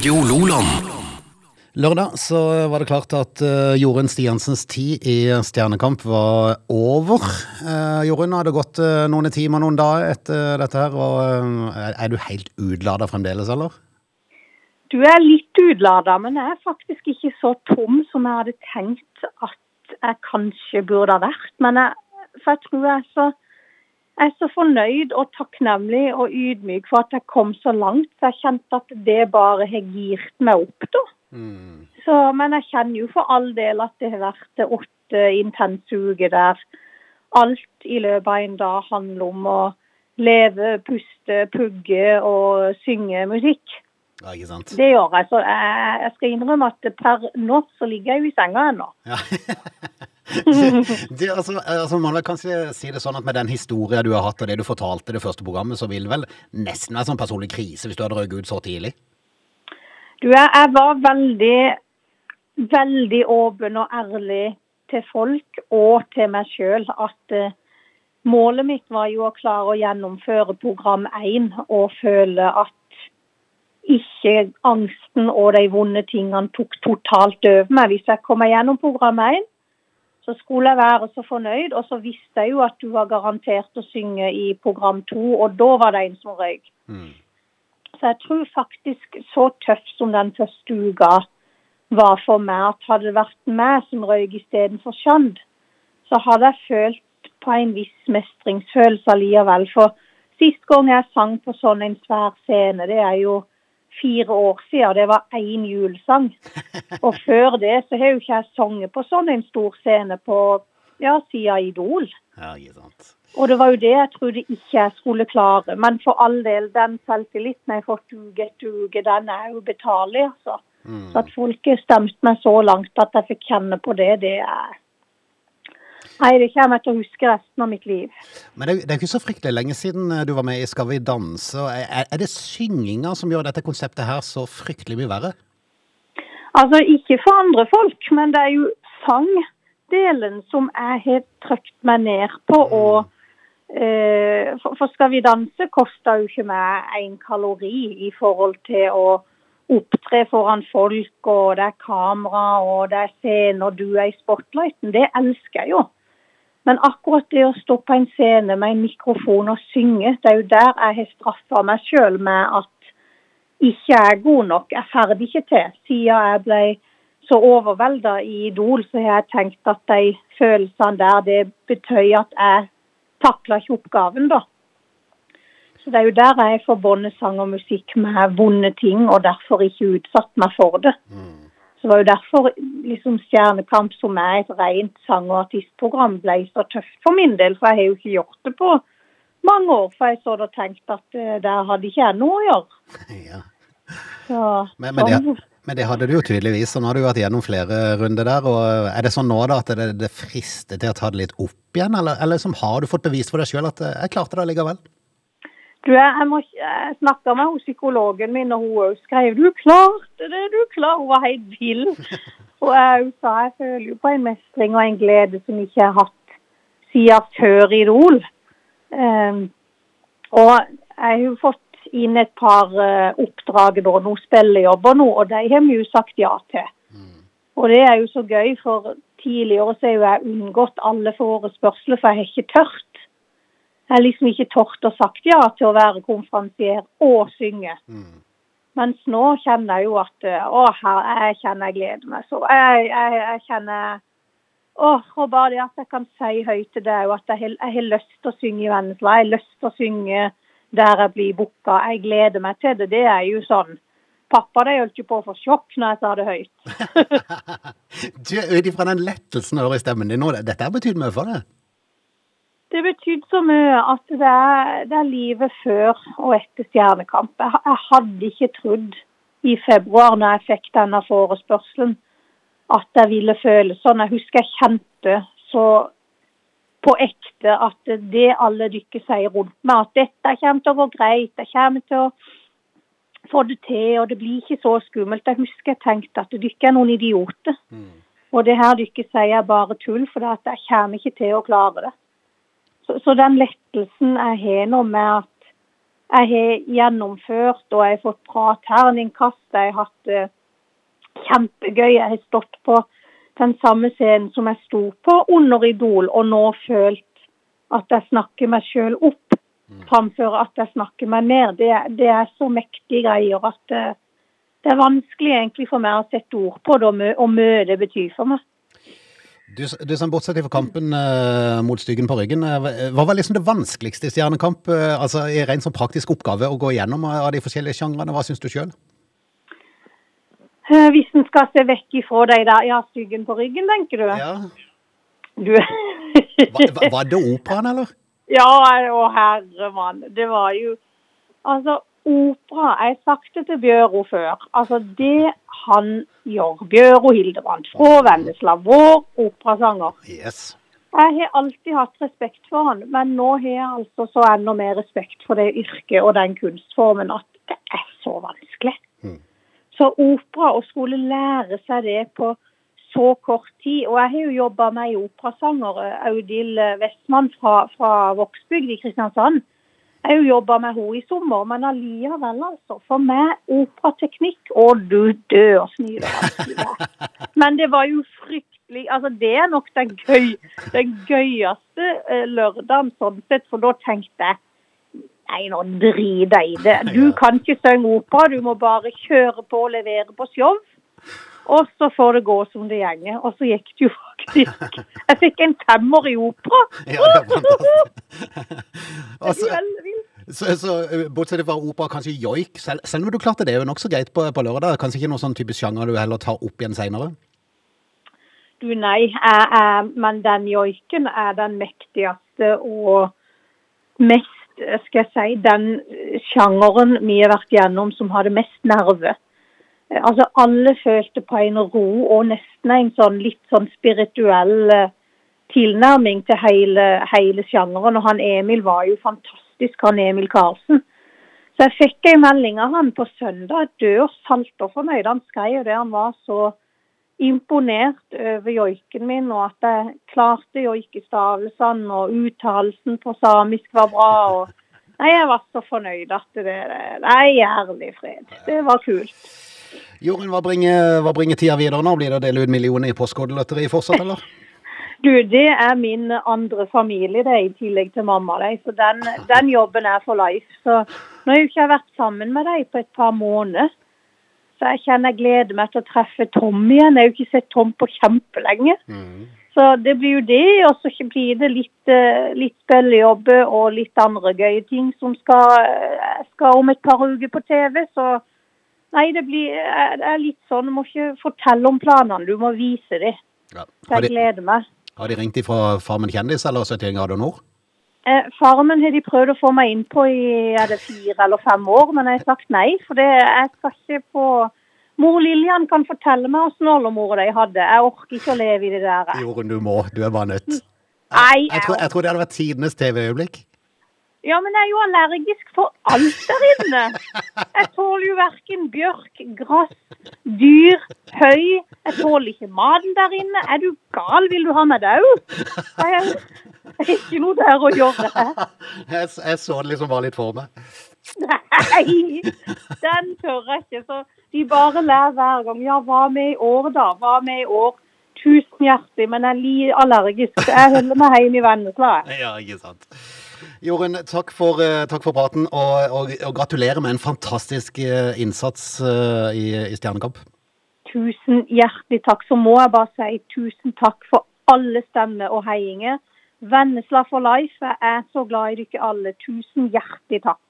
Radio Loland. Lørdag så var det klart at uh, Jorunn Stiansens tid i Stjernekamp var over. Uh, Jorunn, har det gått uh, noen timer, noen dager etter dette her, og uh, er du helt utlada fremdeles, eller? Du er litt utlada, men jeg er faktisk ikke så tom som jeg hadde tenkt at jeg kanskje burde ha vært. Men jeg, for jeg tror jeg er så, er så fornøyd og takknemlig og ydmyk for at jeg kom så langt. Så jeg kjente at det bare har girt meg opp, da. Så, men jeg kjenner jo for all del at det har vært åtte intense uker der alt i løpet av en dag handler om å leve, puste, pugge og synge musikk. Ja, ikke sant? Det gjør jeg. Så jeg, jeg skal innrømme at per nå så ligger jeg jo i senga ennå. Ja. det, altså, altså, man vil kanskje si det sånn at med den historien du har hatt og det du fortalte i det første programmet, så vil det vel nesten være sånn personlig krise hvis du hadde røket ut så tidlig? Du, jeg, jeg var veldig, veldig åpen og ærlig til folk og til meg sjøl at uh, målet mitt var jo å klare å gjennomføre program 1 og føle at ikke angsten og de vonde tingene tok totalt over meg. Hvis jeg kommer gjennom program 1, så skulle jeg være så fornøyd. Og så visste jeg jo at du var garantert å synge i program 2, og da var det en som røyk. Så jeg tror faktisk så tøff som den første uka var for meg, at hadde det vært meg som røyk istedenfor Sjand, så hadde jeg følt på en viss mestringsfølelse allikevel. For sist gang jeg sang på sånn en svær scene, det er jo fire år siden, det var én julesang. Og før det så har jo ikke jeg sunget på sånn en stor scene på ja, siden Idol. Ja, ikke sant. Og det var jo det jeg trodde ikke jeg skulle klare. Men for all del, den selvtilliten jeg har fått uke etter uke, den er ubetalelig, altså. Så at folk har stemt meg så langt at jeg fikk kjenne på det, det er Nei, det kommer jeg til å huske resten av mitt liv. Men det, det er ikke så fryktelig lenge siden eh, du var med i Skal vi danse. Er, er det synginga som gjør dette konseptet her så fryktelig mye verre? Altså, ikke for andre folk, men det er jo sangdelen som jeg har trykt meg ned på. og eh, for, for Skal vi danse koster jo ikke meg en kalori i forhold til å opptre foran folk, og det er kamera, og det er scene, og du er i spotlighten. Det elsker jeg jo. Men akkurat det å stå på en scene med en mikrofon og synge, det er jo der jeg har straffa meg sjøl med at ikke jeg er god nok, Jeg ferdig ikke til. Siden jeg ble så overvelda i Idol, så har jeg tenkt at de følelsene der, det betøy at jeg takla ikke oppgaven, da. Så det er jo der jeg forbinder sang og musikk med vonde ting, og derfor ikke utsatt meg for det. Så det var jo derfor liksom Stjernekamp, som er et rent sang- og artistprogram, ble så tøft for min del. For jeg har jo ikke gjort det på mange år, for jeg så da tenkt at uh, der hadde ikke jeg noe å gjøre. Ja. Så, Men, men, sånn. det, men det hadde du jo tydeligvis, og nå har du vært gjennom flere runder der. og Er det sånn nå da at det, det frister til å ta det litt opp igjen, eller, eller som har du fått bevist for deg sjøl at eh, jeg klarte det likevel? Du, jeg, må, snakka med hos psykologen min, og hun skrev 'du klarte det', du klarte'. Hun var helt vill. Og jeg sa jeg føler jo på en mestring og en glede som jeg ikke har hatt siden før Idol. Um, og jeg har jo fått inn et par uh, oppdrag da, noen spillejobber nå, og de har vi jo sagt ja til. Og det er jo så gøy, for tidligere så har jeg unngått alle forespørsler, for jeg har ikke tørt. Jeg liksom ikke tort og sagt ja til å være konferansier og synge. Mens nå kjenner jeg jo at eh, å, her, jeg kjenner jeg gleder meg så. Jeg, jeg, jeg kjenner Åh, og bare det at jeg kan si høyt til deg at jeg, jeg har lyst til å synge i Vennesla. Jeg har lyst til å synge der jeg blir booka. Jeg gleder meg til det. Det er jo sånn. Pappa det holdt jo på å få sjokk når jeg sa det høyt. Du, Ut ifra den lettelsen jeg hører i stemmen din nå, dette har betydd mye for deg? Det betydde så mye at det er, det er livet før og etter Stjernekamp. Jeg, jeg hadde ikke trodd i februar når jeg fikk denne forespørselen at jeg ville føle sånn. Jeg husker jeg kjente så på ekte at det alle dere sier rundt meg, at dette kommer til å gå greit, jeg kommer til å få det til, og det blir ikke så skummelt. Jeg husker jeg tenkte at dere er noen idioter. Og det her dere sier er bare tull, for at jeg kommer ikke til å klare det. Så, så den lettelsen jeg har nå med at jeg har gjennomført, og jeg har fått bra terningkast. Jeg har hatt det kjempegøy. Jeg har stått på den samme scenen som jeg sto på under Idol, og nå følt at jeg snakker meg sjøl opp framfor at jeg snakker meg ned. Det, det er så mektige greier at det, det er vanskelig egentlig for meg å sette ord på det, og mø- og det betyr for meg. Du, du som Bortsett fra kampen eh, mot Styggen på ryggen, eh, hva var liksom det vanskeligste i Stjernekamp? eh, altså i rent sånn praktisk oppgave å gå gjennom av de forskjellige sjangrene. Hva syns du sjøl? Eh, Hvis en skal se vekk ifra de der ja, styggen på ryggen, tenker du? Ja. du var- var det operaen, eller? Ja, å herre mann. Det var jo Altså, opera Jeg har sagt det til Bjøro før. Altså, det han gjør, Bjøro Hildebrand fra Vennesla, vår operasanger Yes. Jeg har alltid hatt respekt for han, men nå har jeg altså så enda mer respekt for det yrket og den kunstformen at det er så vanskelig. Mm. Så opera, å skulle lære seg det på så kort tid Og jeg har jo jobba med ei operasanger, Audhild Westman fra, fra Vågsbygd i Kristiansand. Jeg har jo jobba med henne i sommer, men allikevel, altså. For meg, operateknikk Å, du dør snyder vanskelig det er. Men det var jo fryktelig Altså, det er nok den, gøy, den gøyeste eh, lørdagen sånn sett, for da tenkte jeg Nei, nå drit deg i det. Du kan ikke synge opera, du må bare kjøre på og levere på show. Og så får det gå som det gjenger. Og så gikk det jo faktisk. Jeg fikk en femmer i opera. Ja, det er fantastisk. Altså. Så, så eh, bortsett fra opera, kanskje joik. Selv, selv om du klarte det jo nokså greit på, på lørdag. Kanskje ikke noen sånn typisk sjanger du heller tar opp igjen seinere? Nei, jeg, jeg, men den joiken er den mektigste og mest, skal jeg si, den sjangeren vi har vært gjennom som hadde mest nerve. Eh, Altså, alle følte på en ro og nesten en sånn litt sånn spirituell eh, tilnærming til hele, hele sjangeren. Og han Emil var jo fantastisk, han Emil Karlsen. Så jeg fikk en melding av han på søndag, Dør salt og fornøyd. Han skrev det, han var så imponert over joiken min, og at jeg klarte joikestavelsene, og uttalelsen på samisk var bra. og Nei, jeg var så fornøyd at det Nei, ærlig fred. Det var kult. Jorunn, hva hva bringer tida videre nå? Blir det å dele ut millioner i Postkodelotteriet fortsatt, eller? Du, det er min andre familie, det, i tillegg til mamma. Det. Så den, den jobben er for life. Så nå har jeg jo ikke vært sammen med deg på et par måneder. Så jeg kjenner jeg gleder meg til å treffe Tom igjen. Jeg har jo ikke sett Tom på kjempelenge. Så det blir jo det, og så blir det litt, eh, litt spillejobber og litt andre gøye ting som skal, eh, skal om et par uker på TV. Så nei, det blir det er litt sånn, du må ikke fortelle om planene, du må vise dem. Ja. Så jeg gleder meg. Har de ringt ifra Farmen kjendis eller 71 grader nord? Eh, Farmen har de prøvd å få meg inn på i er det fire eller fem år, men jeg har sagt nei. For det, jeg skal ikke på Mor Lillian kan fortelle meg åssen oldemora de hadde. Jeg orker ikke å leve i det der. Jorunn, du må. Du er bare nødt. Jeg, Jeg tror, jeg tror det hadde vært tidenes TV-øyeblikk. Ja, men jeg er jo allergisk for alt der inne. Jeg tåler jo verken bjørk, gress, dyr, høy. Jeg tåler ikke maten der inne. Er du gal? Vil du ha meg dau? Det er ikke noe der å gjøre. Jeg, jeg så det liksom bare litt for meg. Nei, den tør jeg ikke. Så de bare ler hver gang. Ja, hva med i år, da? Hva med i år? Tusen hjertelig, men jeg er allergisk, jeg holder meg hjemme i Vennesla. Ja, ikke sant. Jorunn, takk eh, takk for praten, og, og, og gratulerer med en fantastisk eh, innsats eh, i, i Stjernekamp. Tusen hjertelig takk. Så må jeg bare si tusen takk for alle stemmer og heiinger. Vennesla for life. Jeg er så glad i dere alle. Tusen hjertelig takk.